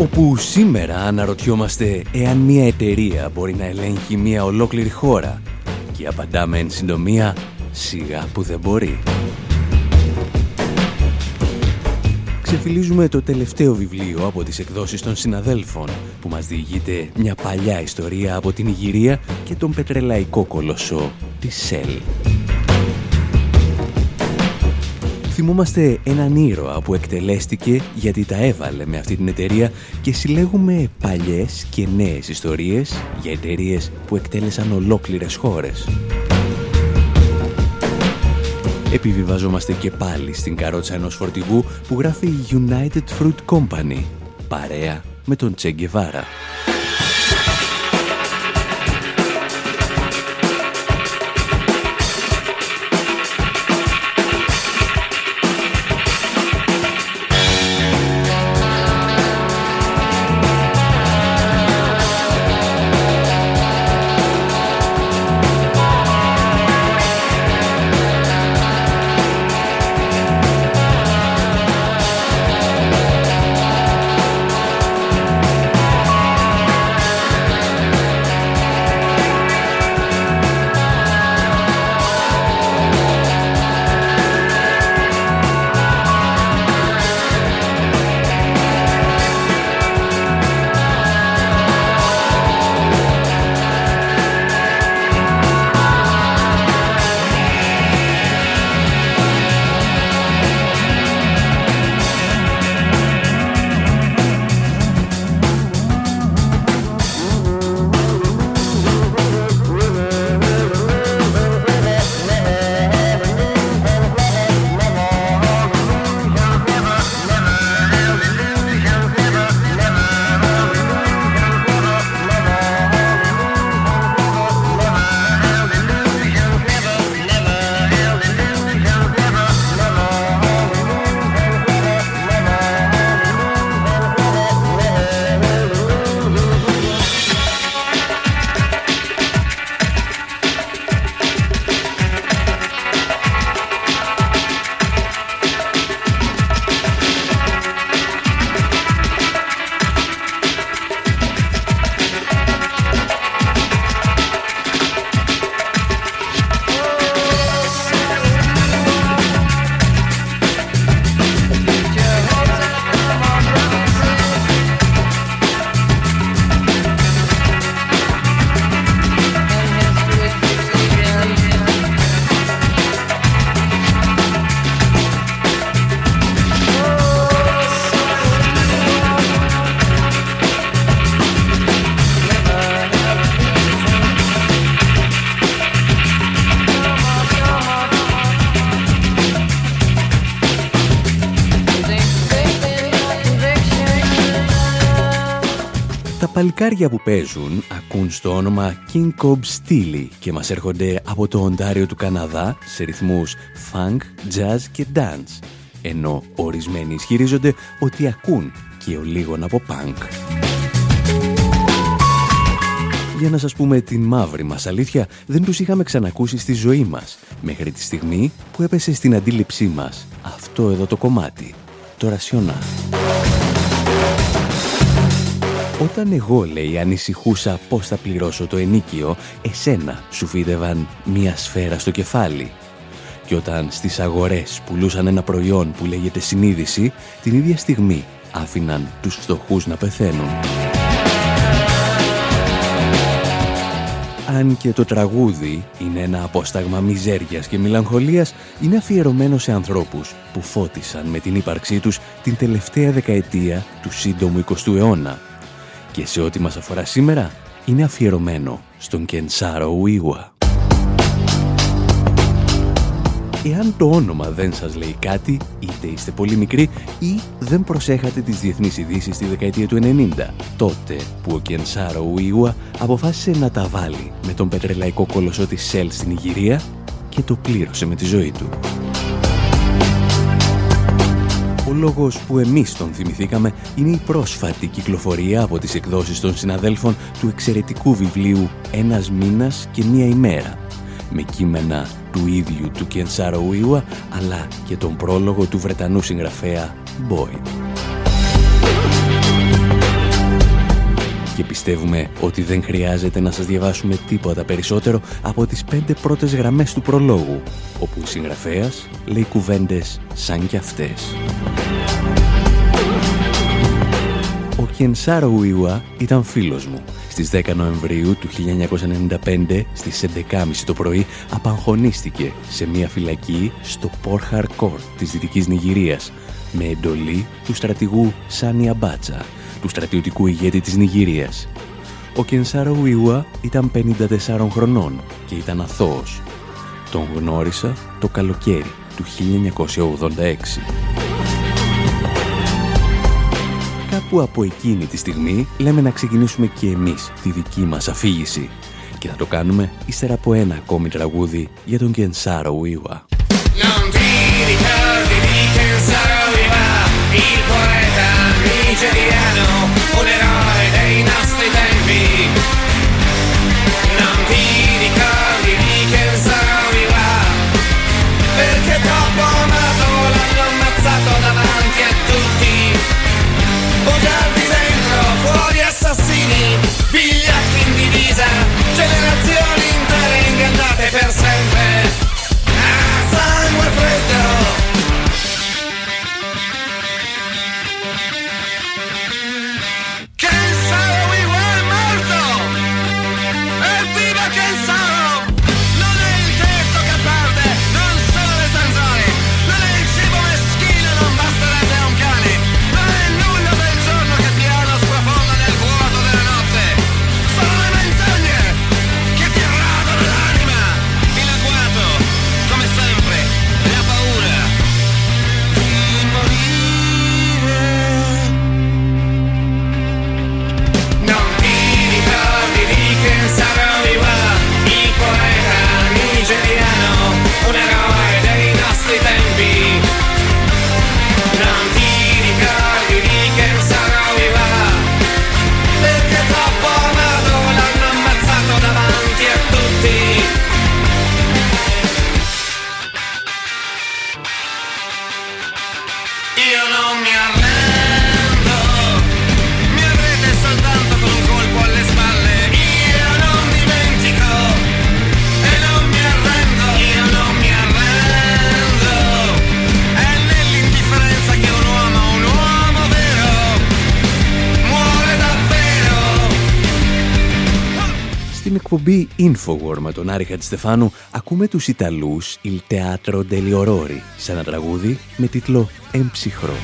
Όπου σήμερα αναρωτιόμαστε εάν μια εταιρεία μπορεί να ελέγχει μια ολόκληρη χώρα και απαντάμε εν συντομία σιγά που δεν μπορεί. Ξεφυλίζουμε το τελευταίο βιβλίο από τις εκδόσεις των συναδέλφων που μας διηγείται μια παλιά ιστορία από την Ιγυρία και τον πετρελαϊκό κολοσσό της ΣΕΛ θυμόμαστε έναν ήρωα που εκτελέστηκε γιατί τα έβαλε με αυτή την εταιρεία και συλλέγουμε παλιές και νέες ιστορίες για εταιρείες που εκτέλεσαν ολόκληρες χώρες. Επιβιβαζόμαστε και πάλι στην καρότσα ενός φορτηγού που γράφει United Fruit Company, παρέα με τον Τσέγκεβάρα. Παλικάρια που παίζουν ακούν στο όνομα King Cobb Steely και μας έρχονται από το Οντάριο του Καναδά σε ρυθμούς funk, jazz και dance, ενώ ορισμένοι ισχυρίζονται ότι ακούν και ο λίγον από punk. Για να σας πούμε την μαύρη μας αλήθεια, δεν τους είχαμε ξανακούσει στη ζωή μας, μέχρι τη στιγμή που έπεσε στην αντίληψή μας αυτό εδώ το κομμάτι, το ρασιονά. Όταν εγώ, λέει, ανησυχούσα πώς θα πληρώσω το ενίκιο, εσένα σου φίδευαν μία σφαίρα στο κεφάλι. Και όταν στις αγορές πουλούσαν ένα προϊόν που λέγεται συνείδηση, την ίδια στιγμή άφηναν τους φτωχούς να πεθαίνουν. Αν και το τραγούδι είναι ένα απόσταγμα μιζέριας και μελαγχολίας, είναι αφιερωμένο σε ανθρώπους που φώτισαν με την ύπαρξή τους την τελευταία δεκαετία του σύντομου 20ου αιώνα. Και σε ό,τι μας αφορά σήμερα, είναι αφιερωμένο στον Κενσάρο Ουίγουα. Εάν το όνομα δεν σας λέει κάτι, είτε είστε πολύ μικροί ή δεν προσέχατε τις διεθνείς ειδήσεις στη δεκαετία του 90, τότε που ο Κενσάρο Ουίουα αποφάσισε να τα βάλει με τον πετρελαϊκό κολοσσό της Σέλ στην Ιγυρία και το πλήρωσε με τη ζωή του. Ο λόγος που εμείς τον θυμηθήκαμε είναι η πρόσφατη κυκλοφορία από τις εκδόσεις των συναδέλφων του εξαιρετικού βιβλίου «Ένας μήνας και μία ημέρα» με κείμενα του ίδιου του Κενσάρο Ουίουα αλλά και τον πρόλογο του Βρετανού συγγραφέα Boyd. Και πιστεύουμε ότι δεν χρειάζεται να σας διαβάσουμε τίποτα περισσότερο από τις πέντε πρώτες γραμμές του προλόγου, όπου ο συγγραφέας λέει κουβέντες σαν κι αυτές. Κενσάρο Ουίουα ήταν φίλος μου στις 10 Νοεμβρίου του 1995 στις 11.30 το πρωί απαγχωνίστηκε σε μια φυλακή στο Πόρχαρ Κόρτ της Δυτικής Νιγηρίας με εντολή του στρατηγού Σάνι Αμπάτσα, του στρατιωτικού ηγέτη της Νιγηρίας. Ο Κενσάρο Ουιουά ήταν 54 χρονών και ήταν αθώος. Τον γνώρισα το καλοκαίρι του 1986. Κάπου από εκείνη τη στιγμή λέμε να ξεκινήσουμε και εμείς τη δική μας αφήγηση και θα το κάνουμε ύστερα από ένα ακόμη τραγούδι για τον Κενσάρο Ουίουα. generazioni intere ingannate per sempre. Infowar με τον Άρη Χατζηστεφάνου ακούμε τους Ιταλούς Il Teatro degli Aurori σε ένα τραγούδι με τίτλο «Εμψυχρό».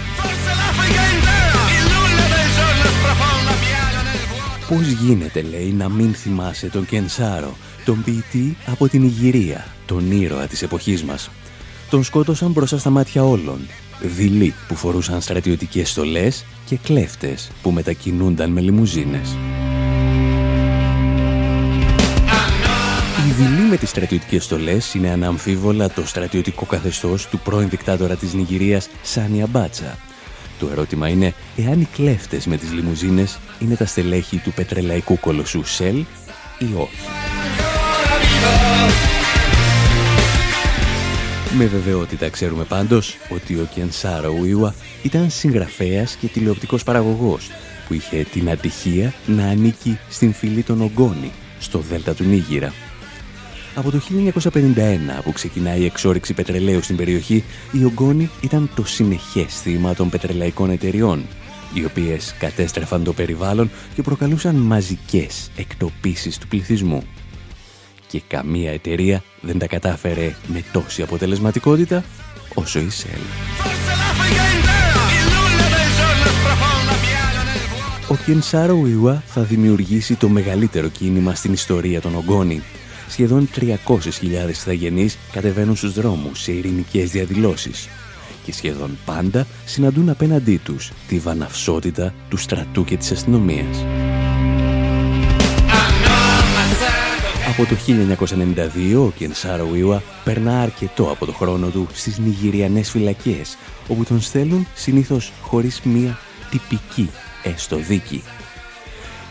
Πώς γίνεται, λέει, να μην θυμάσαι τον Κενσάρο, τον ποιητή από την Ιγυρία, τον ήρωα της εποχής μας. Τον σκότωσαν μπροστά στα μάτια όλων. Δειλοί που φορούσαν στρατιωτικές στολές και κλέφτες που μετακινούνταν με λιμουζίνες. Δειλή με τις στρατιωτικές στολές είναι αναμφίβολα το στρατιωτικό καθεστώς του πρώην δικτάτορα της Νιγηρίας Σάνι Αμπάτσα. Το ερώτημα είναι εάν οι κλέφτες με τις λιμουζίνες είναι τα στελέχη του πετρελαϊκού κολοσσού Σελ ή όχι; Με βεβαιότητα ξέρουμε πάντως ότι ο Κενσάρο Ουίουα ήταν συγγραφέας και τηλεοπτικός παραγωγός που είχε την ατυχία να ανήκει στην φυλή των Ογκόνη στο Δέλτα του Νίγηρα. Από το 1951 που ξεκινάει η εξόριξη πετρελαίου στην περιοχή, η Ογκόνη ήταν το συνεχές θύμα των πετρελαϊκών εταιριών, οι οποίες κατέστρεφαν το περιβάλλον και προκαλούσαν μαζικές εκτοπίσεις του πληθυσμού. και καμία εταιρεία δεν τα κατάφερε με τόση αποτελεσματικότητα όσο η Shell. Ο Κενσάρο Ιουά θα δημιουργήσει το μεγαλύτερο κίνημα στην ιστορία των Ογκόνη. Σχεδόν 300.000 ηθαγενείς κατεβαίνουν στους δρόμους σε ειρηνικές διαδηλώσεις και σχεδόν πάντα συναντούν απέναντί τους τη βαναυσότητα του στρατού και της αστυνομίας. Από το 1992 ο Κενσάρο Ιουα περνά αρκετό από το χρόνο του στις νιγηριανές φυλακές, όπου τον στέλνουν συνήθως χωρίς μία τυπική έστω δίκη.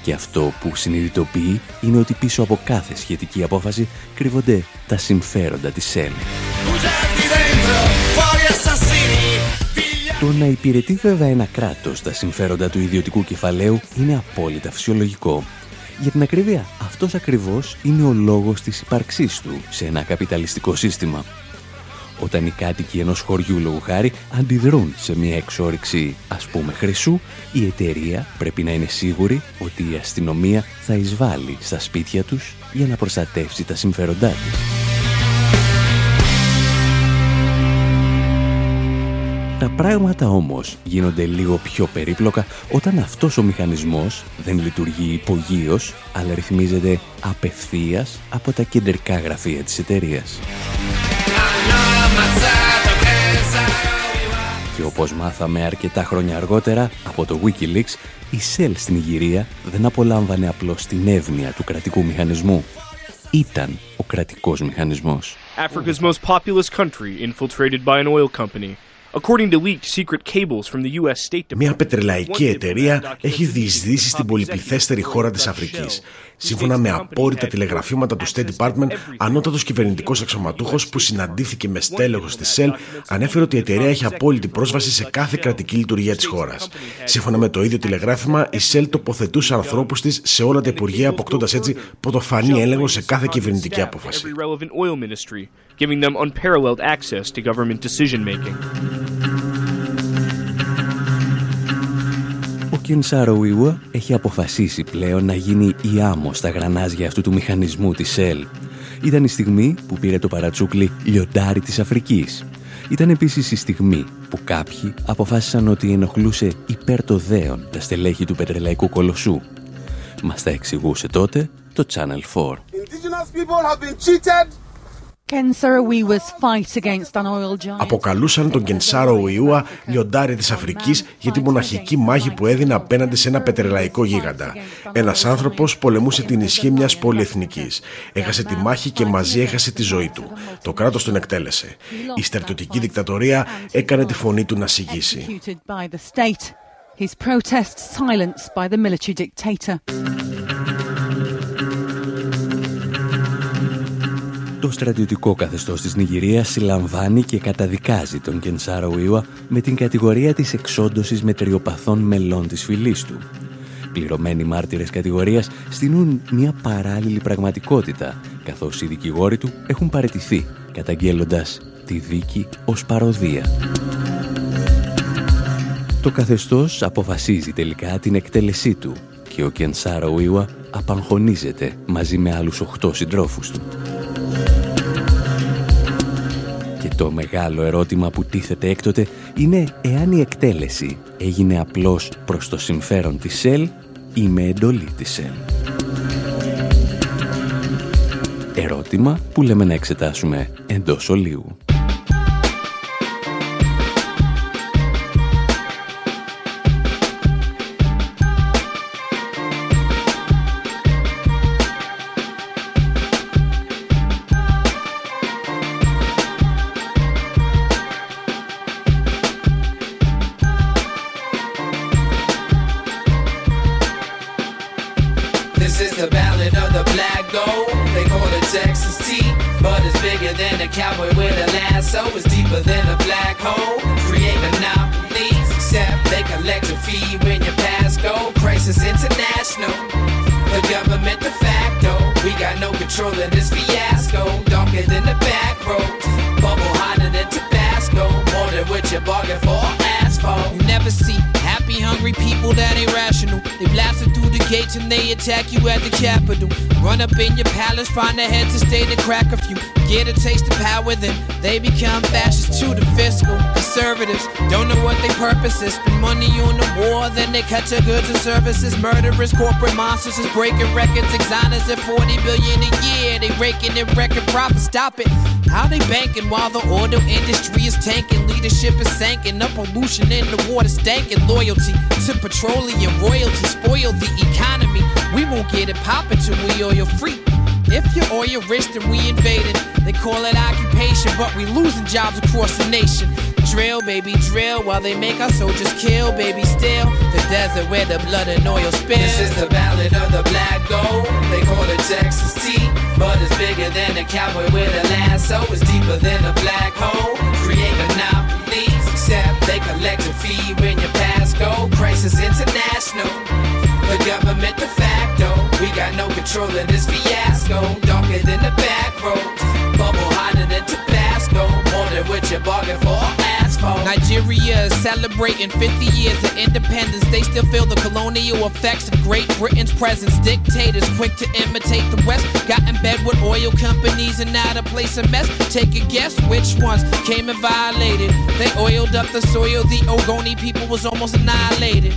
Και αυτό που συνειδητοποιεί είναι ότι πίσω από κάθε σχετική απόφαση κρύβονται τα συμφέροντα της ΣΕΛ. Το να υπηρετεί βέβαια ένα κράτος τα συμφέροντα του ιδιωτικού κεφαλαίου είναι απόλυτα φυσιολογικό. Για την ακρίβεια, αυτός ακριβώς είναι ο λόγος της ύπαρξής του σε ένα καπιταλιστικό σύστημα. Όταν οι κάτοικοι ενός χωριού λόγου χάρη αντιδρούν σε μια εξόριξη ας πούμε χρυσού, η εταιρεία πρέπει να είναι σίγουρη ότι η αστυνομία θα εισβάλλει στα σπίτια τους για να προστατεύσει τα συμφέροντά της. Τα πράγματα όμως γίνονται λίγο πιο περίπλοκα όταν αυτός ο μηχανισμός δεν λειτουργεί υπογείως, αλλά ρυθμίζεται απευθείας από τα κεντρικά γραφεία της εταιρείας. Και όπως μάθαμε αρκετά χρόνια αργότερα από το Wikileaks, η Shell στην Ιγυρία δεν απολάμβανε απλώς την εύνοια του κρατικού μηχανισμού. Ήταν ο κρατικός μηχανισμός. Africa's most populous country infiltrated by an oil company. Μια πετρελαϊκή εταιρεία έχει διεισδύσει στην πολυπληθέστερη χώρα της Αφρικής. Σύμφωνα με απόρριτα τηλεγραφήματα του State Department, ανώτατος κυβερνητικός αξιωματούχος που συναντήθηκε με στέλεχος της Shell ανέφερε ότι η εταιρεία έχει απόλυτη πρόσβαση σε κάθε κρατική λειτουργία της χώρας. Σύμφωνα με το ίδιο τηλεγράφημα, η Shell τοποθετούσε ανθρώπους της σε όλα τα υπουργεία, αποκτώντας έτσι πρωτοφανή έλεγχο σε κάθε κυβερνητική απόφαση. Ο Κενσάρο Ιουα έχει αποφασίσει πλέον να γίνει η άμμο στα γρανάζια αυτού του μηχανισμού της ΕΛ. Ήταν η στιγμή που πήρε το παρατσούκλι λιοντάρι της Αφρικής. Ήταν επίσης η στιγμή που κάποιοι αποφάσισαν ότι ενοχλούσε υπέρ το δέον τα στελέχη του πετρελαϊκού κολοσσού. Μας τα εξηγούσε τότε το Channel 4. Αποκαλούσαν τον Κενσάρο Ουιούα λιοντάρι της Αφρικής για τη μοναχική μάχη που έδινε απέναντι σε ένα πετρελαϊκό γίγαντα. Ένας άνθρωπος πολεμούσε την ισχύ μιας πολυεθνικής. Έχασε τη μάχη και μαζί έχασε τη ζωή του. Το κράτος τον εκτέλεσε. Η στρατιωτική δικτατορία έκανε τη φωνή του να συγγύσει. Το στρατιωτικό καθεστώς της Νιγηρίας συλλαμβάνει και καταδικάζει τον Κενσάρο Ιουα με την κατηγορία της εξόντωσης μετριοπαθών μελών της φυλής του. Πληρωμένοι μάρτυρες κατηγορίας στείλουν μια παράλληλη πραγματικότητα, καθώς οι δικηγόροι του έχουν παρετηθεί, καταγγέλλοντας τη δίκη ως παροδία. Το καθεστώς αποφασίζει τελικά την εκτέλεσή του και ο Κενσάρο Ιουα απαγχωνίζεται μαζί με άλλους οχτώ συντρόφους του. Το μεγάλο ερώτημα που τίθεται έκτοτε είναι εάν η εκτέλεση έγινε απλώς προς το συμφέρον της ΣΕΛ ή με εντολή της ΣΕΛ. Ερώτημα που λέμε να εξετάσουμε εντός ολίγου. Find a head to stay to crack a few. Get a taste of power, then they become fascists to the fiscal. Conservatives don't know what their purpose is. Spend money on the war, then they cut your goods and services. Murderers, corporate monsters is breaking records. Exoners at 40 billion a year. They raking in record profits. Stop it. How they banking while the oil industry is tanking? Leadership is sinking. The pollution in the water stanking. Loyalty to petroleum royalty spoil the economy. We won't get it poppin' till we oil free. If you're oil rich, then we invaded. They call it occupation, but we losing jobs across the nation. Drill, baby, drill, while they make our soldiers kill, baby, still. The desert where the blood and oil spills. This is the ballad of the black gold. They call it Texas tea, but it's bigger than a cowboy with a lasso. It's deeper than a black hole. Create monopolies, except they collect a fee when you pass go. Crisis international. The government de facto. We got no control in this fiasco. Darker than the back roads. Bubble hotter than Tabasco. More than what you bargained for. Asphalt. Nigeria is celebrating 50 years of independence. They still feel the colonial effects of Great Britain's presence. Dictators quick to imitate the West. Got in bed with oil companies and now to place a mess. Take a guess which ones came and violated. They oiled up the soil. The Ogoni people was almost annihilated.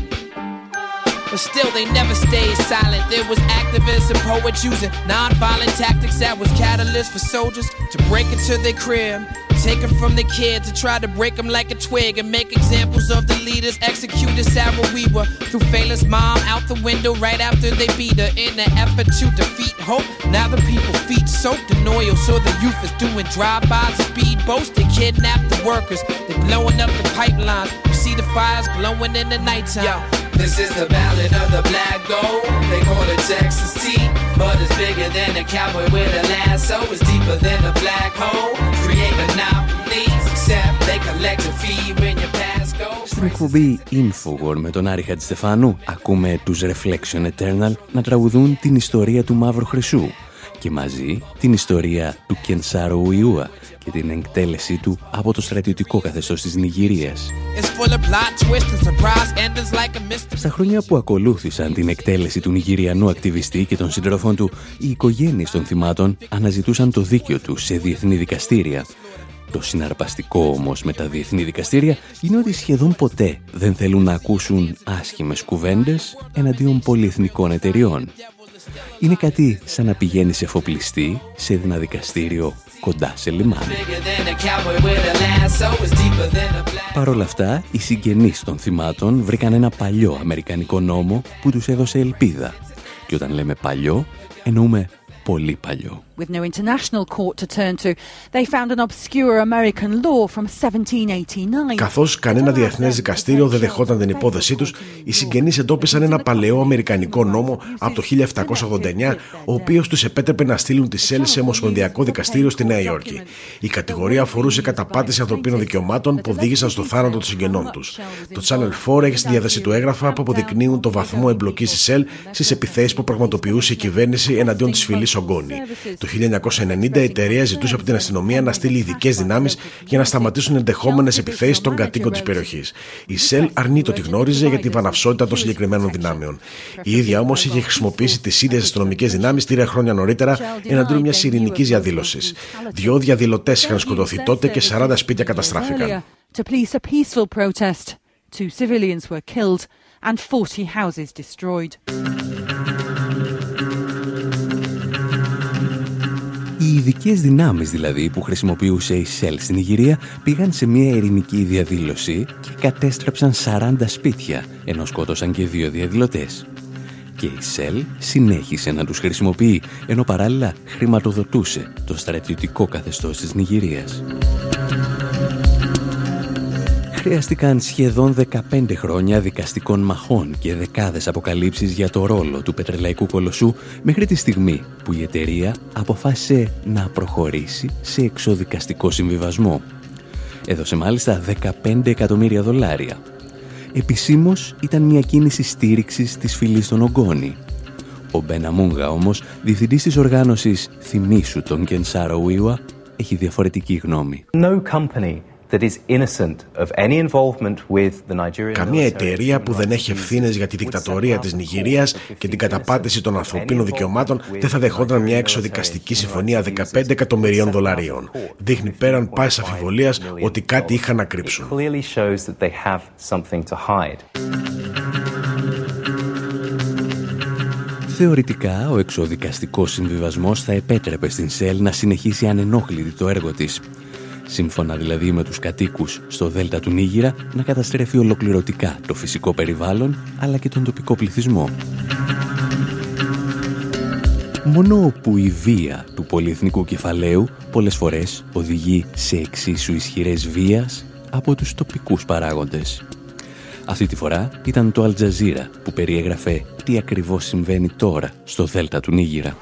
But still, they never stayed silent. There was activists and poets using non-violent tactics that was catalyst for soldiers to break into their crib. Take it from the kids to try to break them like a twig and make examples of the leaders. Executed Sarah Weaver threw Fela's mom out the window right after they beat her in an effort to defeat hope. Now the people feet soaked in oil, so the youth is doing drive-bys and speedboats. They kidnap the workers, they blowing up the pipelines. You see the fires glowing in the nighttime. This is the ballad of the black gold. They call it Texas tea, but it's bigger than a cowboy with a lasso. It's deeper than a black hole. Create monopolies, except they collect a fee when you pass go. Στην εκπομπή Infowar με τον Άρη Χατζηστεφάνου ακούμε τους Reflection Eternal να τραγουδούν την ιστορία του Μαύρου Χρυσού και μαζί την ιστορία του Κενσάρου Ιούα και την εκτέλεσή του από το στρατιωτικό καθεστώς της Νιγηρίας. Στα χρόνια που ακολούθησαν την εκτέλεση του Νιγηριανού ακτιβιστή και των συντρόφων του, οι οικογένειες των θυμάτων αναζητούσαν το δίκαιο τους σε διεθνή δικαστήρια. Το συναρπαστικό όμως με τα διεθνή δικαστήρια είναι ότι σχεδόν ποτέ δεν θέλουν να ακούσουν άσχημες κουβέντες εναντίον πολυεθνικών εταιριών. Είναι κάτι σαν να πηγαίνει σε φοπλιστή σε ένα δικαστήριο κοντά σε λιμάνι. Παρ' όλα αυτά, οι συγγενείς των θυμάτων βρήκαν ένα παλιό αμερικανικό νόμο που τους έδωσε ελπίδα. Και όταν λέμε παλιό, εννοούμε πολύ παλιό. With no international court to turn to, they found an obscure American law from 1789. Καθώς κανένα διεθνές δικαστήριο δεν δεχόταν την υπόθεσή τους, οι συγγενείς εντόπισαν ένα παλαιό αμερικανικό νόμο από το 1789, ο οποίος τους επέτρεπε να στείλουν τη ΣΕΛ σε ομοσπονδιακό δικαστήριο στη Νέα Υόρκη. Η κατηγορία αφορούσε καταπάτηση ανθρωπίνων δικαιωμάτων που οδήγησαν στο θάνατο των συγγενών τους. Το Channel 4 έχει στη διάθεση του έγγραφα που αποδεικνύουν το βαθμό εμπλοκής της ΣΕΛ στις επιθέσεις που πραγματοποιούσε η κυβέρνηση εναντίον της φυλής Ογκόνη. Το 1990 η εταιρεία ζητούσε από την αστυνομία να στείλει ειδικές δυνάμεις για να σταματήσουν ενδεχόμενες επιθέσεις των κατοίκων της περιοχής. Η ΣΕΛ αρνείται ότι γνώριζε για τη βαναυσότητα των συγκεκριμένων δυνάμεων. Η ίδια όμως είχε χρησιμοποιήσει τις ίδιες αστυνομικές δυνάμεις τρία χρόνια νωρίτερα εναντίον μιας ειρηνικής διαδήλωσης. Δυο διαδηλωτές είχαν σκοτωθεί τότε και 40 σπίτια καταστράφηκαν. Two civilians were killed and 40 houses destroyed. Οι ειδικές δυνάμεις δηλαδή που χρησιμοποιούσε η ΣΕΛ στην Ιγυρία πήγαν σε μια ειρηνική διαδήλωση και κατέστρεψαν 40 σπίτια, ενώ σκότωσαν και δύο διαδηλωτές. Και η ΣΕΛ συνέχισε να τους χρησιμοποιεί, ενώ παράλληλα χρηματοδοτούσε το στρατιωτικό καθεστώς της Νιγηρίας. Χρειάστηκαν σχεδόν 15 χρόνια δικαστικών μαχών και δεκάδες αποκαλύψεις για το ρόλο του πετρελαϊκού κολοσσού μέχρι τη στιγμή που η εταιρεία αποφάσισε να προχωρήσει σε εξοδικαστικό συμβιβασμό. Έδωσε μάλιστα 15 εκατομμύρια δολάρια. Επισήμως ήταν μια κίνηση στήριξης της φυλής των Ογκόνη. Ο Μπένα Μούγκα όμως, διευθυντής της οργάνωσης «Θυμήσου τον Κενσάρο Ουίουα», έχει διαφορετική γνώμη. No company Καμία εταιρεία που δεν έχει ευθύνες για τη δικτατορία της Νιγηρίας και την καταπάτηση των ανθρωπίνων δικαιωμάτων δεν θα δεχόταν μια εξοδικαστική συμφωνία 15 εκατομμυρίων δολαρίων. Δείχνει πέραν πάσης αμφιβολία ότι κάτι είχαν να κρύψουν. Θεωρητικά, ο εξοδικαστικός συμβιβασμός θα επέτρεπε στην ΣΕΛ να συνεχίσει ανενόχλητη το έργο της. Σύμφωνα δηλαδή με τους κατοίκους στο Δέλτα του Νίγηρα να καταστρέφει ολοκληρωτικά το φυσικό περιβάλλον αλλά και τον τοπικό πληθυσμό. Μόνο που η βία του πολυεθνικού κεφαλαίου πολλές φορές οδηγεί σε εξίσου ισχυρές βίας από τους τοπικούς παράγοντες. Αυτή τη φορά ήταν το Αλτζαζίρα που περιέγραφε τι ακριβώς συμβαίνει τώρα στο Δέλτα του Νίγηρα.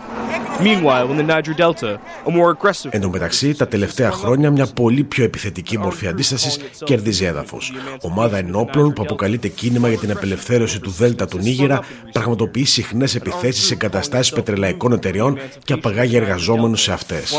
Εν τω μεταξύ, τα τελευταία χρόνια μια πολύ πιο επιθετική μορφή αντίστασης κερδίζει έδαφος. Ομάδα ενόπλων που αποκαλείται κίνημα για την απελευθέρωση του Δέλτα του Νίγηρα πραγματοποιεί συχνές επιθέσεις σε εγκαταστάσει πετρελαϊκών εταιριών και απαγάγει εργαζόμενους σε αυτές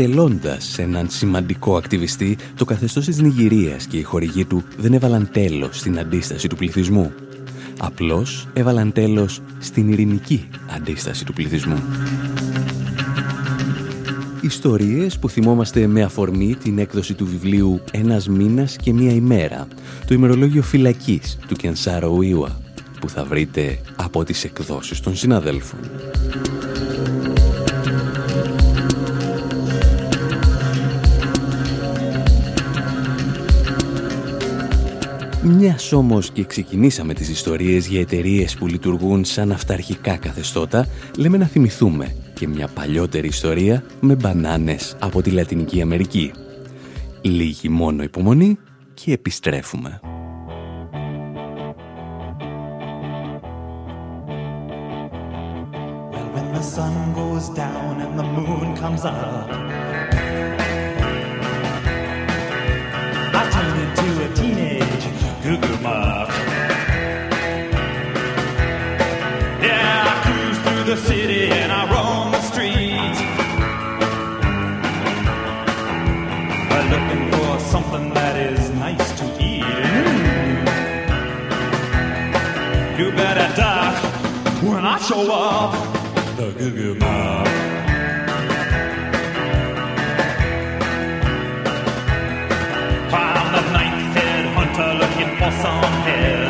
εκτελώντας έναν σημαντικό ακτιβιστή, το καθεστώς της Νιγηρίας και οι χορηγοί του δεν έβαλαν τέλος στην αντίσταση του πληθυσμού. Απλώς έβαλαν τέλος στην ειρηνική αντίσταση του πληθυσμού. Ιστορίες που θυμόμαστε με αφορμή την έκδοση του βιβλίου «Ένας μήνας και μία ημέρα», το ημερολόγιο φυλακής του Κενσάρο Ιουα, που θα βρείτε από τις εκδόσεις των συναδέλφων. Μιας όμως και ξεκινήσαμε τις ιστορίες για εταιρείες που λειτουργούν σαν αυταρχικά καθεστώτα, λέμε να θυμηθούμε και μια παλιότερη ιστορία με μπανάνες από τη Λατινική Αμερική. Λίγη μόνο υπομονή και επιστρέφουμε. the city and I roam the streets. Looking for something that is nice to eat. You better duck when I show up. The Goo Goo Mob. For some head.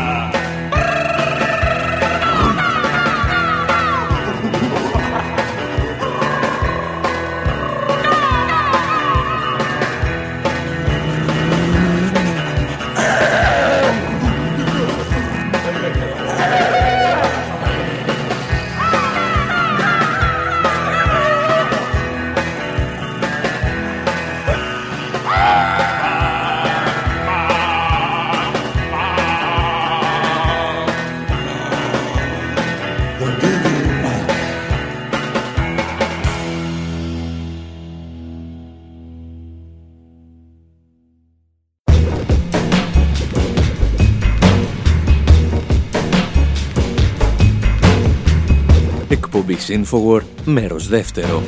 Yeah. Εκπομπή Infowar, μέρος δεύτερο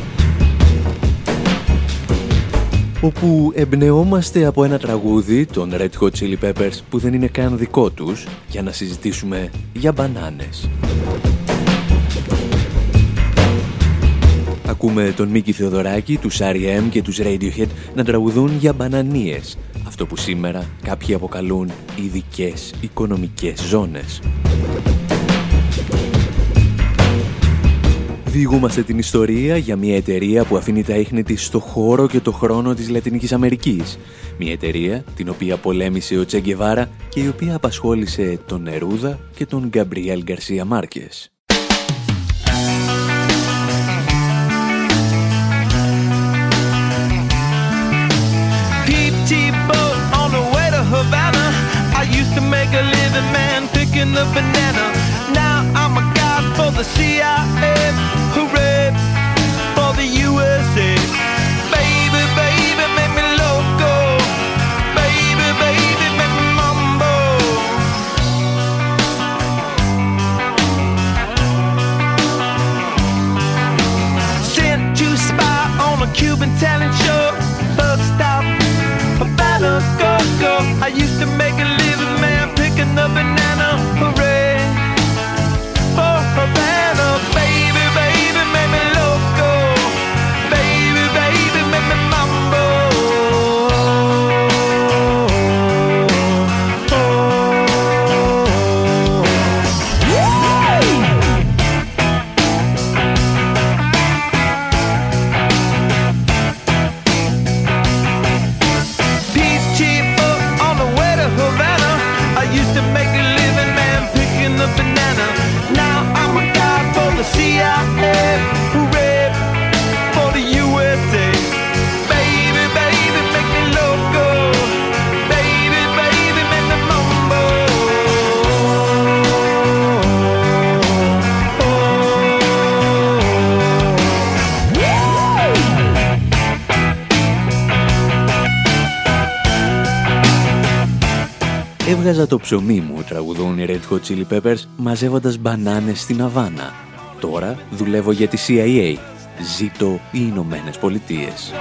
όπου εμπνεόμαστε από ένα τραγούδι των Red Hot Chili Peppers που δεν είναι καν δικό τους για να συζητήσουμε για μπανάνες. Ακούμε τον Μίκη Θεοδωράκη, τους R.E.M. και τους Radiohead να τραγουδούν για μπανανίες, αυτό που σήμερα κάποιοι αποκαλούν ειδικές οικονομικές ζώνες. Διηγούμαστε την ιστορία για μια εταιρεία που αφήνει τα ίχνη της στο χώρο και το χρόνο της Λατινικής Αμερικής. Μια εταιρεία την οποία πολέμησε ο Τσεγκεβάρα και η οποία απασχόλησε τον Νερούδα και τον Γκαμπριέλ Γκαρσία Μάρκες. I used to make a living man picking the banana. Now I'm a for the CIA. Hooray for the USA. Baby, baby, make me loco. Baby, baby, make me mambo. Sent to spy on a Cuban talent show. Bus stop, a battle go go. I used to make a living man picking the banana. Hooray Έβγαζα το ψωμί μου, τραγουδούν οι Red Hot Chili Peppers, μαζεύοντας μπανάνες στην Αβάνα. Τώρα δουλεύω για τη CIA. Ζήτω οι Ηνωμένες Πολιτείες.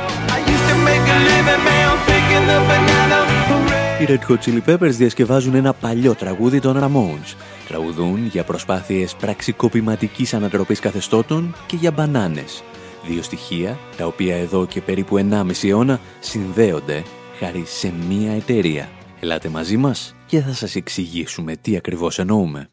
Οι Red Hot Chili Peppers διασκευάζουν ένα παλιό τραγούδι των Ramones. Τραγουδούν για προσπάθειες πραξικοπηματικής ανατροπής καθεστώτων και για μπανάνες. Δύο στοιχεία, τα οποία εδώ και περίπου 1,5 αιώνα συνδέονται χάρη σε μία εταιρεία. Ελάτε μαζί μας και θα σας εξηγήσουμε τι ακριβώς εννοούμε.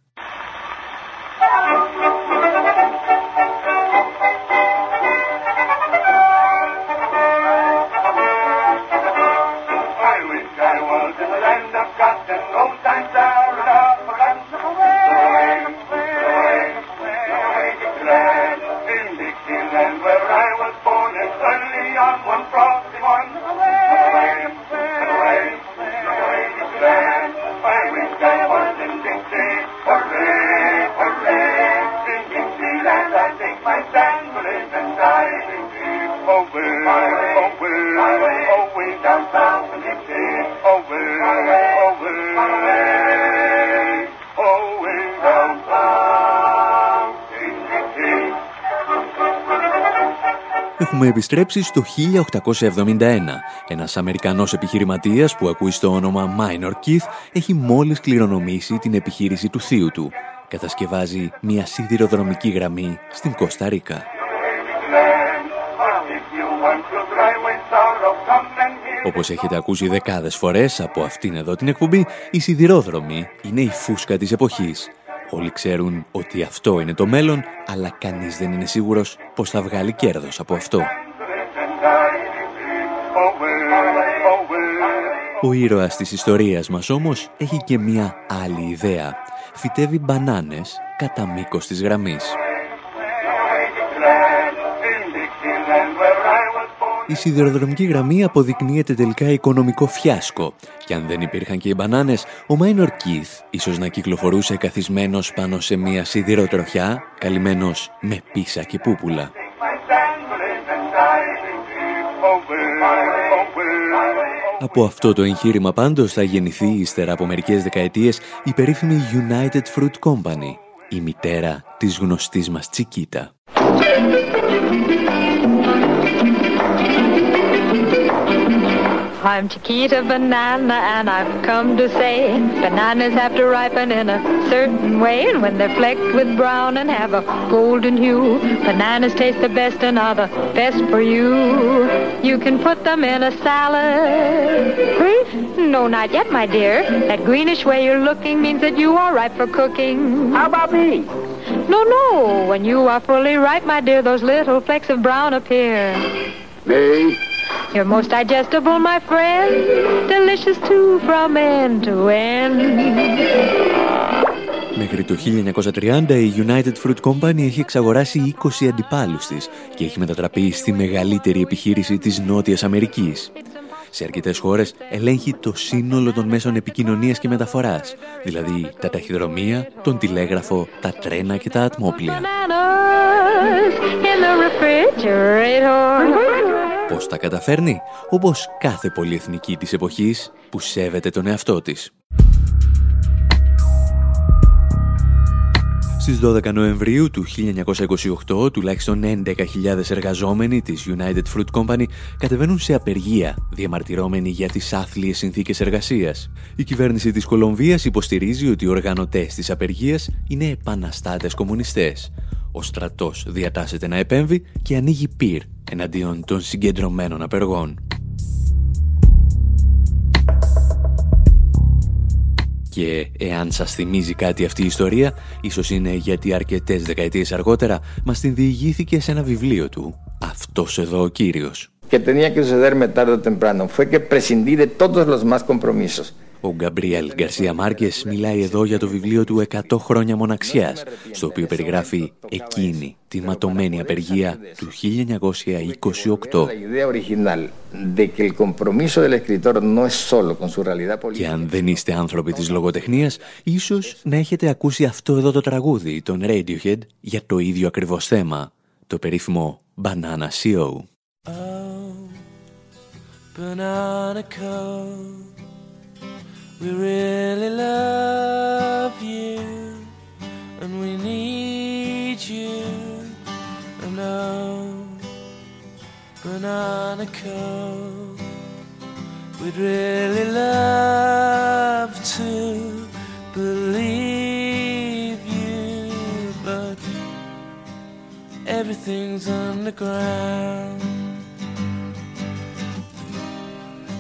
Έχουμε επιστρέψει στο 1871. Ένας Αμερικανός επιχειρηματίας που ακούει στο όνομα Minor Keith έχει μόλις κληρονομήσει την επιχείρηση του θείου του. Κατασκευάζει μια σιδηροδρομική γραμμή στην Κώστα Ρίκα. Όπως έχετε ακούσει δεκάδες φορές από αυτήν εδώ την εκπομπή, η σιδηρόδρομη είναι η φούσκα της εποχής. Όλοι ξέρουν ότι αυτό είναι το μέλλον, αλλά κανείς δεν είναι σίγουρος πως θα βγάλει κέρδος από αυτό. Ο ήρωας της ιστορίας μας όμως έχει και μία άλλη ιδέα. Φυτεύει μπανάνες κατά μήκος της γραμμής. Η σιδηροδρομική γραμμή αποδεικνύεται τελικά οικονομικό φιάσκο και αν δεν υπήρχαν και οι μπανάνες, ο Μάινορ Κίθ ίσως να κυκλοφορούσε καθισμένος πάνω σε μια σιδηροτροχιά, καλυμμένος με πίσα και πούπουλα. Από αυτό το εγχείρημα πάντως θα γεννηθεί ύστερα από μερικές δεκαετίες η περίφημη United Fruit Company, η μητέρα της γνωστής μας Τσικίτα. I'm Chiquita Banana and I've come to say bananas have to ripen in a certain way and when they're flecked with brown and have a golden hue bananas taste the best and are the best for you. You can put them in a salad. Hmm? No, not yet, my dear. That greenish way you're looking means that you are ripe for cooking. How about me? No, no. When you are fully ripe, my dear, those little flecks of brown appear. Me? You're most digestible, my friend. Delicious too from end to end. Μέχρι το 1930 η United Fruit Company έχει εξαγοράσει 20 αντιπάλους της και έχει μετατραπεί στη μεγαλύτερη επιχείρηση της Νότιας Αμερικής. Σε αρκετές χώρες ελέγχει το σύνολο των μέσων επικοινωνίας και μεταφοράς, δηλαδή τα ταχυδρομεία, τον τηλέγραφο, τα τρένα και τα ατμόπλια. Πώς τα καταφέρνει, όπως κάθε πολυεθνική της εποχής που σέβεται τον εαυτό της. Στις 12 Νοεμβρίου του 1928, τουλάχιστον 11.000 εργαζόμενοι της United Fruit Company κατεβαίνουν σε απεργία, διαμαρτυρώμενοι για τις άθλιες συνθήκες εργασίας. Η κυβέρνηση της Κολομβίας υποστηρίζει ότι οι οργανωτές της απεργίας είναι επαναστάτες κομμουνιστές. Ο στρατός διατάσσεται να επέμβει και ανοίγει πυρ εναντίον των συγκεντρωμένων απεργών. Και εάν σας θυμίζει κάτι αυτή η ιστορία, ίσως είναι γιατί αρκετές δεκαετίες αργότερα μας την διηγήθηκε σε ένα βιβλίο του. Αυτός εδώ ο κύριος. Και tenía que suceder tarde o temprano fue que prescindí de todos los más compromisos. Ο Γκαμπριέλ Γκαρσία Μάρκες μιλάει εδώ για το βιβλίο του «100 χρόνια μοναξιάς», στο οποίο περιγράφει εκείνη τη ματωμένη απεργία του 1928. Και αν δεν είστε άνθρωποι της λογοτεχνίας, ίσως να έχετε ακούσει αυτό εδώ το τραγούδι, τον Radiohead, για το ίδιο ακριβώς θέμα, το περίφημο Banana CO. Oh, banana We really love you and we need you. And oh, banana cone, we'd really love to believe you, but everything's underground.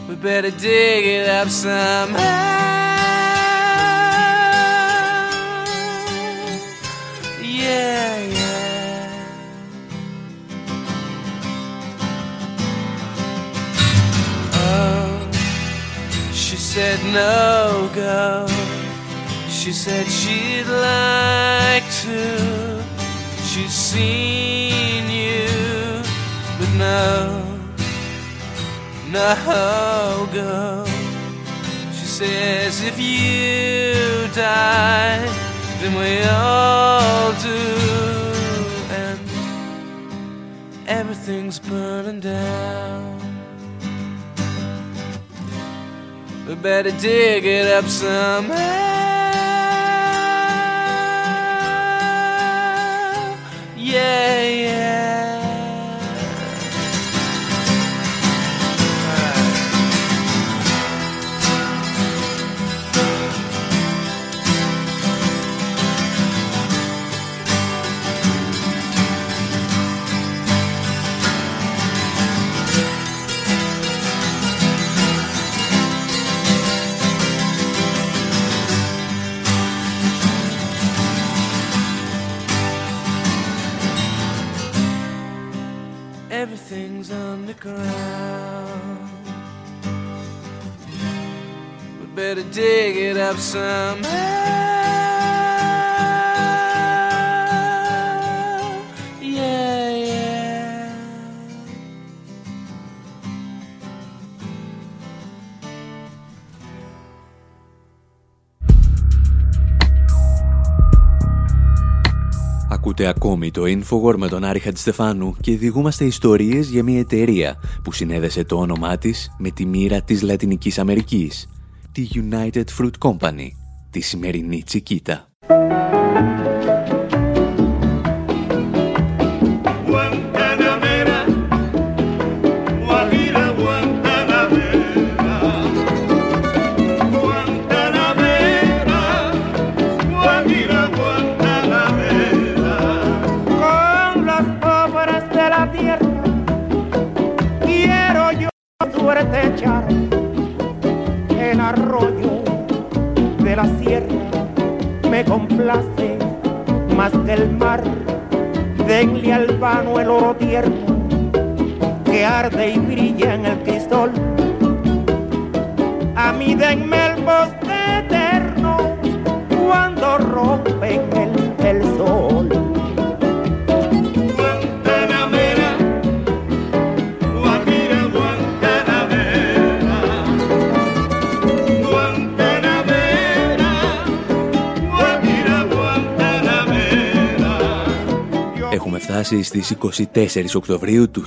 We better dig it up somehow. Yeah, yeah. Oh, she said no go. She said she'd like to. She's seen you, but no no go. She says, if you die, then we all do. And everything's burning down. We better dig it up somehow. Yeah, yeah. Everything's underground. We better dig it up somehow. Ακούτε ακόμη το Infowar με τον Άρη Χατζηστεφάνου και διηγούμαστε ιστορίες για μια εταιρεία που συνέδεσε το όνομά της με τη μοίρα της Λατινικής Αμερικής, τη United Fruit Company, τη σημερινή Τσικίτα. Tierno que arde y brilla en el crisol. A mí denme φτάσει στις 24 Οκτωβρίου του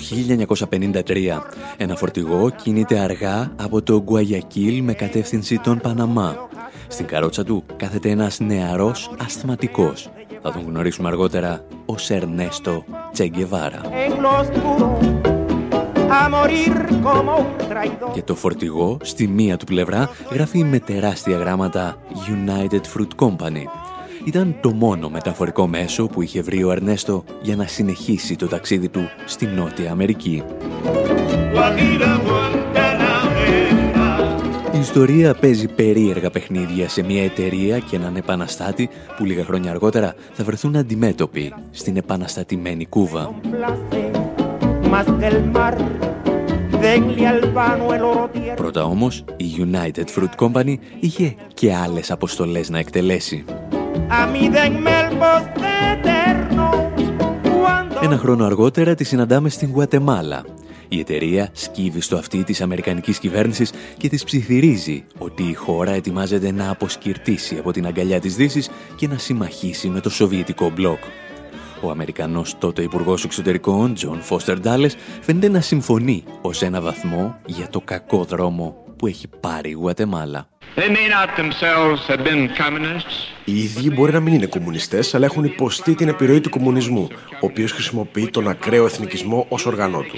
1953. Ένα φορτηγό κινείται αργά από το Γκουαγιακίλ με κατεύθυνση τον Παναμά. Στην καρότσα του κάθεται ένας νεαρός ασθματικός. Θα τον γνωρίσουμε αργότερα ως Ερνέστο Τσεγκεβάρα. Και το φορτηγό στη μία του πλευρά γράφει με τεράστια γράμματα United Fruit Company ήταν το μόνο μεταφορικό μέσο που είχε βρει ο Αρνέστο για να συνεχίσει το ταξίδι του στη Νότια Αμερική. Η ιστορία παίζει περίεργα παιχνίδια σε μια εταιρεία και έναν επαναστάτη που λίγα χρόνια αργότερα θα βρεθούν αντιμέτωποι στην επαναστατημένη Κούβα. Πρώτα όμως, η United Fruit Company είχε και άλλες αποστολές να εκτελέσει. Ένα χρόνο αργότερα τη συναντάμε στην Γουατεμάλα. Η εταιρεία σκύβει στο αυτί της Αμερικανικής κυβέρνησης και της ψιθυρίζει ότι η χώρα ετοιμάζεται να αποσκιρτήσει από την αγκαλιά της Δύσης και να συμμαχήσει με το Σοβιετικό μπλοκ. Ο Αμερικανός τότε Υπουργός Εξωτερικών, Τζον Φώστερ Ντάλες, φαίνεται να συμφωνεί ως ένα βαθμό για το κακό δρόμο που έχει πάρει η Γουατεμάλα. Οι ίδιοι μπορεί να μην είναι κομμουνιστές, αλλά έχουν υποστεί την επιρροή του κομμουνισμού, ο οποίος χρησιμοποιεί τον ακραίο εθνικισμό ως οργανό του.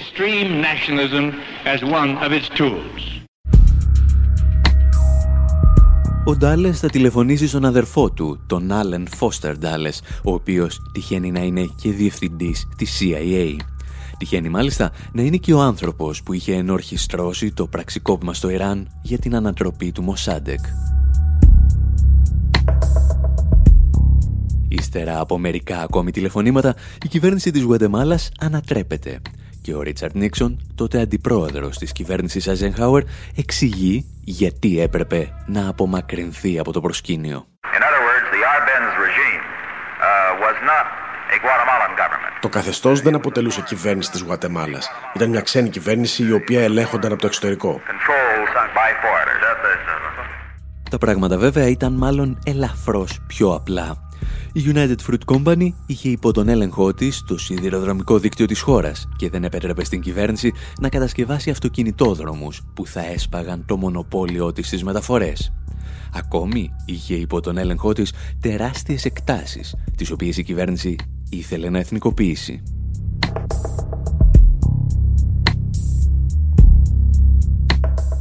Ο Ντάλε θα τηλεφωνήσει στον αδερφό του, τον Άλεν Φώστερ Ντάλε, ο οποίος τυχαίνει να είναι και διευθυντής της CIA. Τυχαίνει μάλιστα να είναι και ο άνθρωπος που είχε ενορχιστρώσει το πραξικόπημα στο Ιράν για την ανατροπή του Μοσάντεκ. Ύστερα από μερικά ακόμη τηλεφωνήματα, η κυβέρνηση της Γουατεμάλας ανατρέπεται και ο Ρίτσαρτ Νίξον, τότε αντιπρόεδρος της κυβέρνησης Αζενχάουερ, εξηγεί γιατί έπρεπε να απομακρυνθεί από το προσκήνιο. Το καθεστώς δεν αποτελούσε κυβέρνηση της Γουατεμάλας. Ήταν μια ξένη κυβέρνηση η οποία ελέγχονταν από το εξωτερικό. Τα πράγματα βέβαια ήταν μάλλον ελαφρώς πιο απλά. Η United Fruit Company είχε υπό τον έλεγχό της το σιδηροδρομικό δίκτυο της χώρας και δεν επέτρεπε στην κυβέρνηση να κατασκευάσει αυτοκινητόδρομους που θα έσπαγαν το μονοπόλιο της στις μεταφορές. Ακόμη είχε υπό τον έλεγχό της τεράστιες εκτάσεις, τις οποίες η κυβέρνηση ήθελε να εθνικοποιήσει.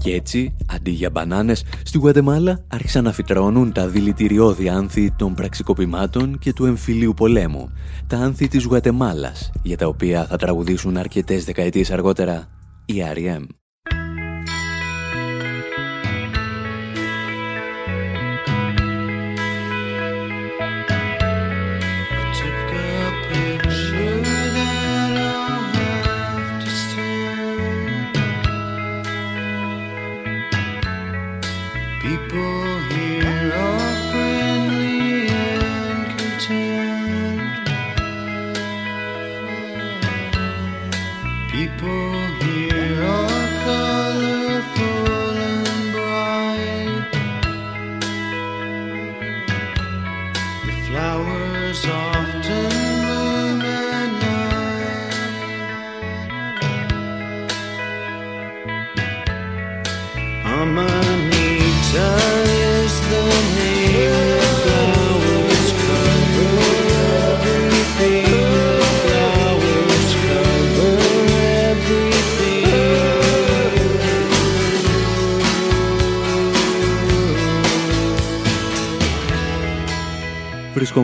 Και έτσι, αντί για μπανάνες, στη Γουατεμάλα άρχισαν να φυτρώνουν τα δηλητηριώδη άνθη των πραξικοπημάτων και του εμφυλίου πολέμου. Τα άνθη της Γουατεμάλας, για τα οποία θα τραγουδήσουν αρκετές δεκαετίες αργότερα οι R.E.M.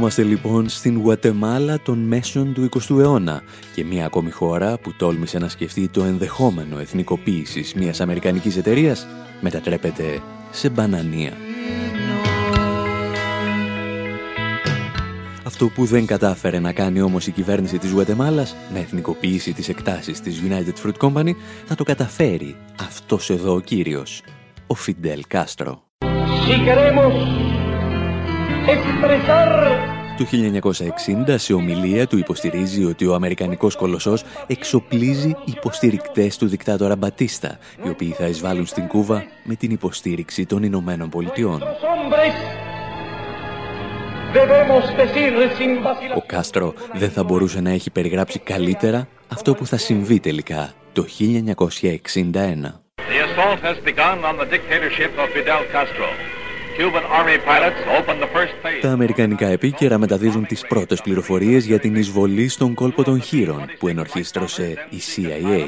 Βρισκόμαστε λοιπόν στην Γουατεμάλα των μέσων του 20ου αιώνα και μια ακόμη χώρα που τόλμησε να σκεφτεί το ενδεχόμενο εθνικοποίησης μιας αμερικανικής εταιρείας μετατρέπεται σε μπανανία. Αυτό που δεν κατάφερε να κάνει όμως η κυβέρνηση της Γουατεμάλας, να εθνικοποιήσει τις εκτάσεις της United Fruit Company, θα το καταφέρει αυτός εδώ ο κύριος, ο Φιντέλ Κάστρο. Το 1960 σε ομιλία του υποστηρίζει ότι ο Αμερικανικός κολοσσός εξοπλίζει υποστηρικτές του δικτάτορα Μπατίστα, οι οποίοι θα εισβάλλουν στην Κούβα με την υποστήριξη των Ηνωμένων Πολιτειών. Ο Κάστρο δεν θα μπορούσε να έχει περιγράψει καλύτερα αυτό που θα συμβεί τελικά το 1961. Τα αμερικανικά επίκαιρα μεταδίδουν τις πρώτες πληροφορίες για την εισβολή στον κόλπο των χείρων που ενορχίστρωσε η CIA.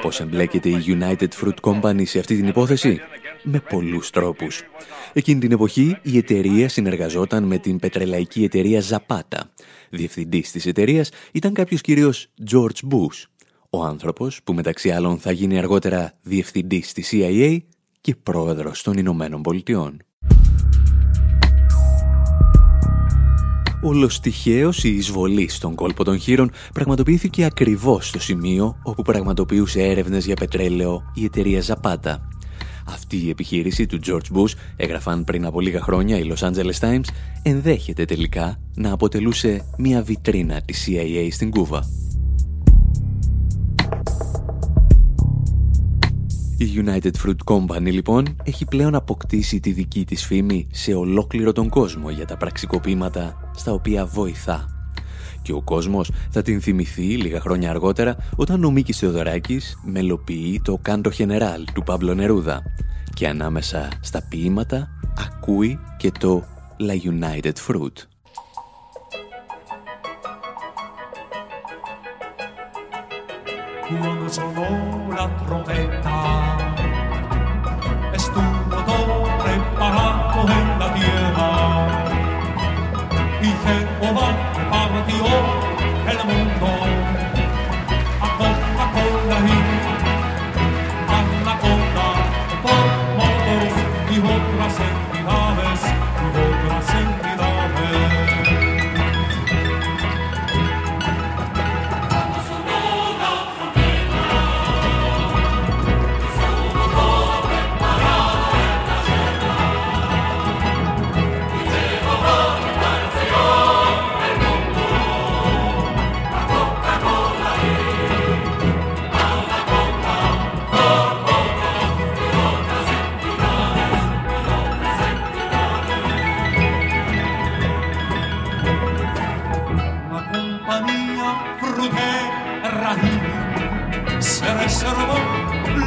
Πώς εμπλέκεται η United Fruit Company σε αυτή την υπόθεση; Με πολλούς τρόπους. Εκείνη την εποχή η εταιρεία συνεργαζόταν με την πετρελαϊκή εταιρεία Zapata. Διευθυντής της εταιρείας ήταν κάποιος κύριος George Bush, ο άνθρωπος που μεταξύ άλλων θα γίνει αργότερα διευθυντής της CIA και πρόεδρος των Ηνωμένων Πολιτειών. Όλος τυχαίως η εισβολή στον κόλπο των χείρων πραγματοποιήθηκε ακριβώς στο σημείο όπου πραγματοποιούσε έρευνες για πετρέλαιο η εταιρεία Ζαπάτα. Αυτή η επιχείρηση του George Bush, έγραφαν πριν από λίγα χρόνια οι Los Angeles Times, ενδέχεται τελικά να αποτελούσε μια βιτρίνα της CIA στην Κούβα. Η United Fruit Company λοιπόν έχει πλέον αποκτήσει τη δική της φήμη σε ολόκληρο τον κόσμο για τα πραξικοπήματα στα οποία βοηθά. Και ο κόσμος θα την θυμηθεί λίγα χρόνια αργότερα όταν ο Μίκης Θεοδωράκης μελοποιεί το «Κάντο General» του Παύλο Νερούδα και ανάμεσα στα ποίηματα ακούει και το «La United Fruit». Quando sonò la trompeta. Estuvo todo preparado en la tierra. Y Jehová partió el mundo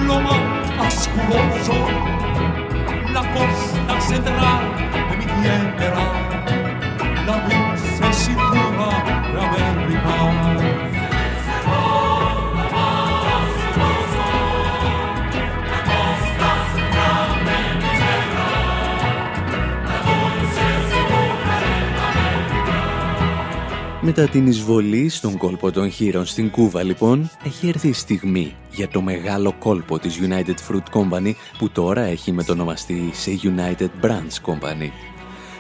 ロマン足殺そう Μετά την εισβολή στον κόλπο των χείρων στην Κούβα, λοιπόν, έχει έρθει η στιγμή για το μεγάλο κόλπο της United Fruit Company που τώρα έχει μετονομαστεί σε United Branch Company.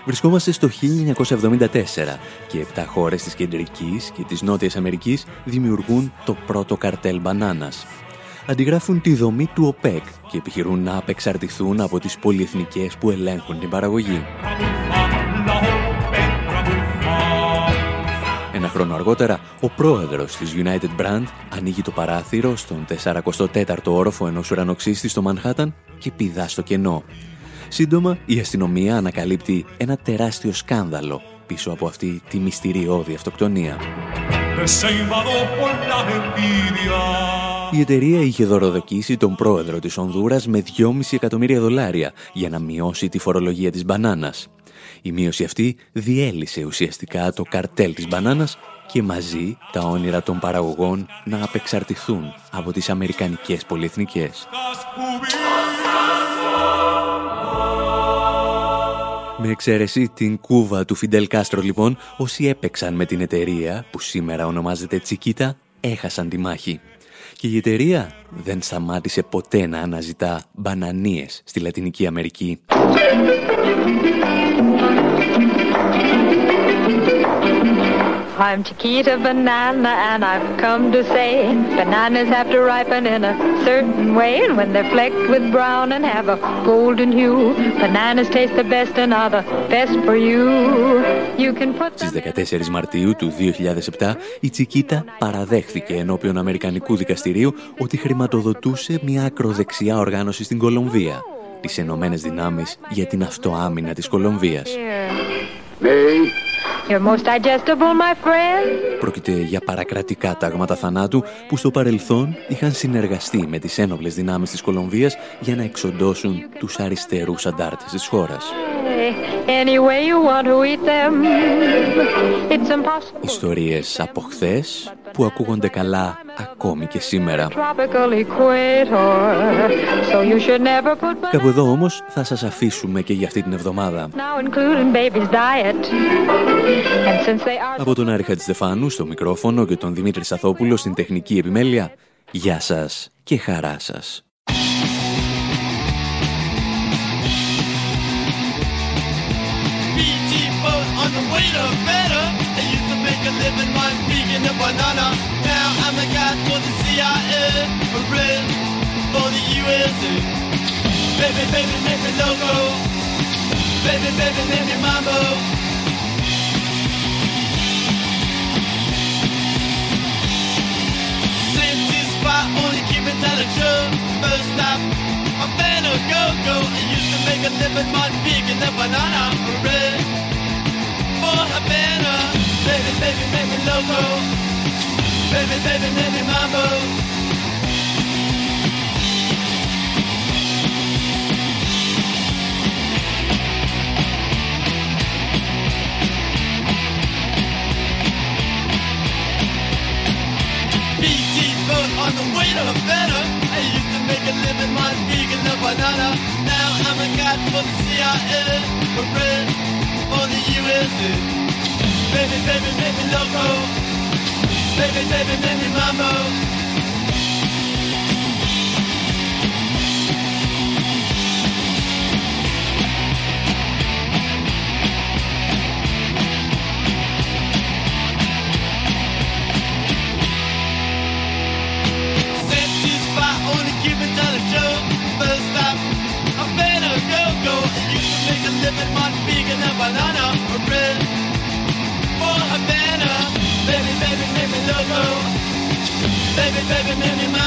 Βρισκόμαστε στο 1974 και 7 χώρες της Κεντρικής και της Νότιας Αμερικής δημιουργούν το πρώτο καρτέλ μπανάνας. Αντιγράφουν τη δομή του ΟΠΕΚ και επιχειρούν να απεξαρτηθούν από τις πολυεθνικές που ελέγχουν την παραγωγή. Χρόνο αργότερα, ο πρόεδρος της United Brand ανοίγει το παράθυρο στον 44ο όροφο ενός ουρανοξύστη στο Μανχάταν και πηδά στο κενό. Σύντομα, η αστυνομία ανακαλύπτει ένα τεράστιο σκάνδαλο πίσω από αυτή τη μυστηριώδη αυτοκτονία. Desenfadó por la envidia. Η εταιρεία είχε δωροδοκίσει τον πρόεδρο της Ονδούρας με 2,5 εκατομμύρια δολάρια για να μειώσει τη φορολογία της μπανάνας. Η μείωση αυτή διέλυσε ουσιαστικά το καρτέλ της μπανάνας και μαζί τα όνειρα των παραγωγών να απεξαρτηθούν από τις αμερικανικές πολυεθνικές. Με εξαίρεση την κούβα του Φιντελ Κάστρο λοιπόν, όσοι έπαιξαν με την εταιρεία που σήμερα ονομάζεται Τσικίτα, έχασαν τη μάχη. Και η εταιρεία δεν σταμάτησε ποτέ να αναζητά μπανανίες στη Λατινική Αμερική. I'm Chiquita Banana and I've come to say bananas have to ripen in a certain way and when they're flecked with brown and have a golden hue bananas taste the best and are the best for you. You can put Στις 14 Μαρτίου του 2007 η Τσικίτα παραδέχθηκε ενώπιον Αμερικανικού Δικαστηρίου ότι χρηματοδοτούσε μια ακροδεξιά οργάνωση στην Κολομβία τις Ενωμένες Δυνάμεις για την Αυτοάμυνα της Κολομβίας. You're most digestible, my friend. Πρόκειται για παρακρατικά τάγματα θανάτου που στο παρελθόν είχαν συνεργαστεί με τις ένοπλες δυνάμεις της Κολομβίας για να εξοντώσουν τους αριστερούς αντάρτες της χώρας. Any way you want to eat them. It's impossible. Ιστορίες από χθες που ακούγονται καλά ακόμη και σήμερα. Tropical equator. So you should never put Κάπου εδώ όμως θα σας αφήσουμε και για αυτή την εβδομάδα. now including baby's diet. And since they are Από τον Άρη Χατζηστεφάνου στο μικρόφωνο και τον Δημήτρη Σαθόπουλο στην τεχνική επιμέλεια, γεια σας και χαρά σας. Banana. Now I'm a guy for the CIA, a red for the USA. Baby, baby, make me. Baby, baby, me mambo. Safety spot, only keep it down the truck. First stop, I better go, go. I used to make a living by peeking a banana. Red for Havana. Baby, baby, make me loco. Baby, baby, me mambo. On the way to Havana. I used to make a living the banana. Now I'm a for the CIA, for the. Baby, baby, me loco. Baby, baby, baby, mambo. On show. First stop, I better go, go. You can make a living, banana. Baby, baby, baby, my.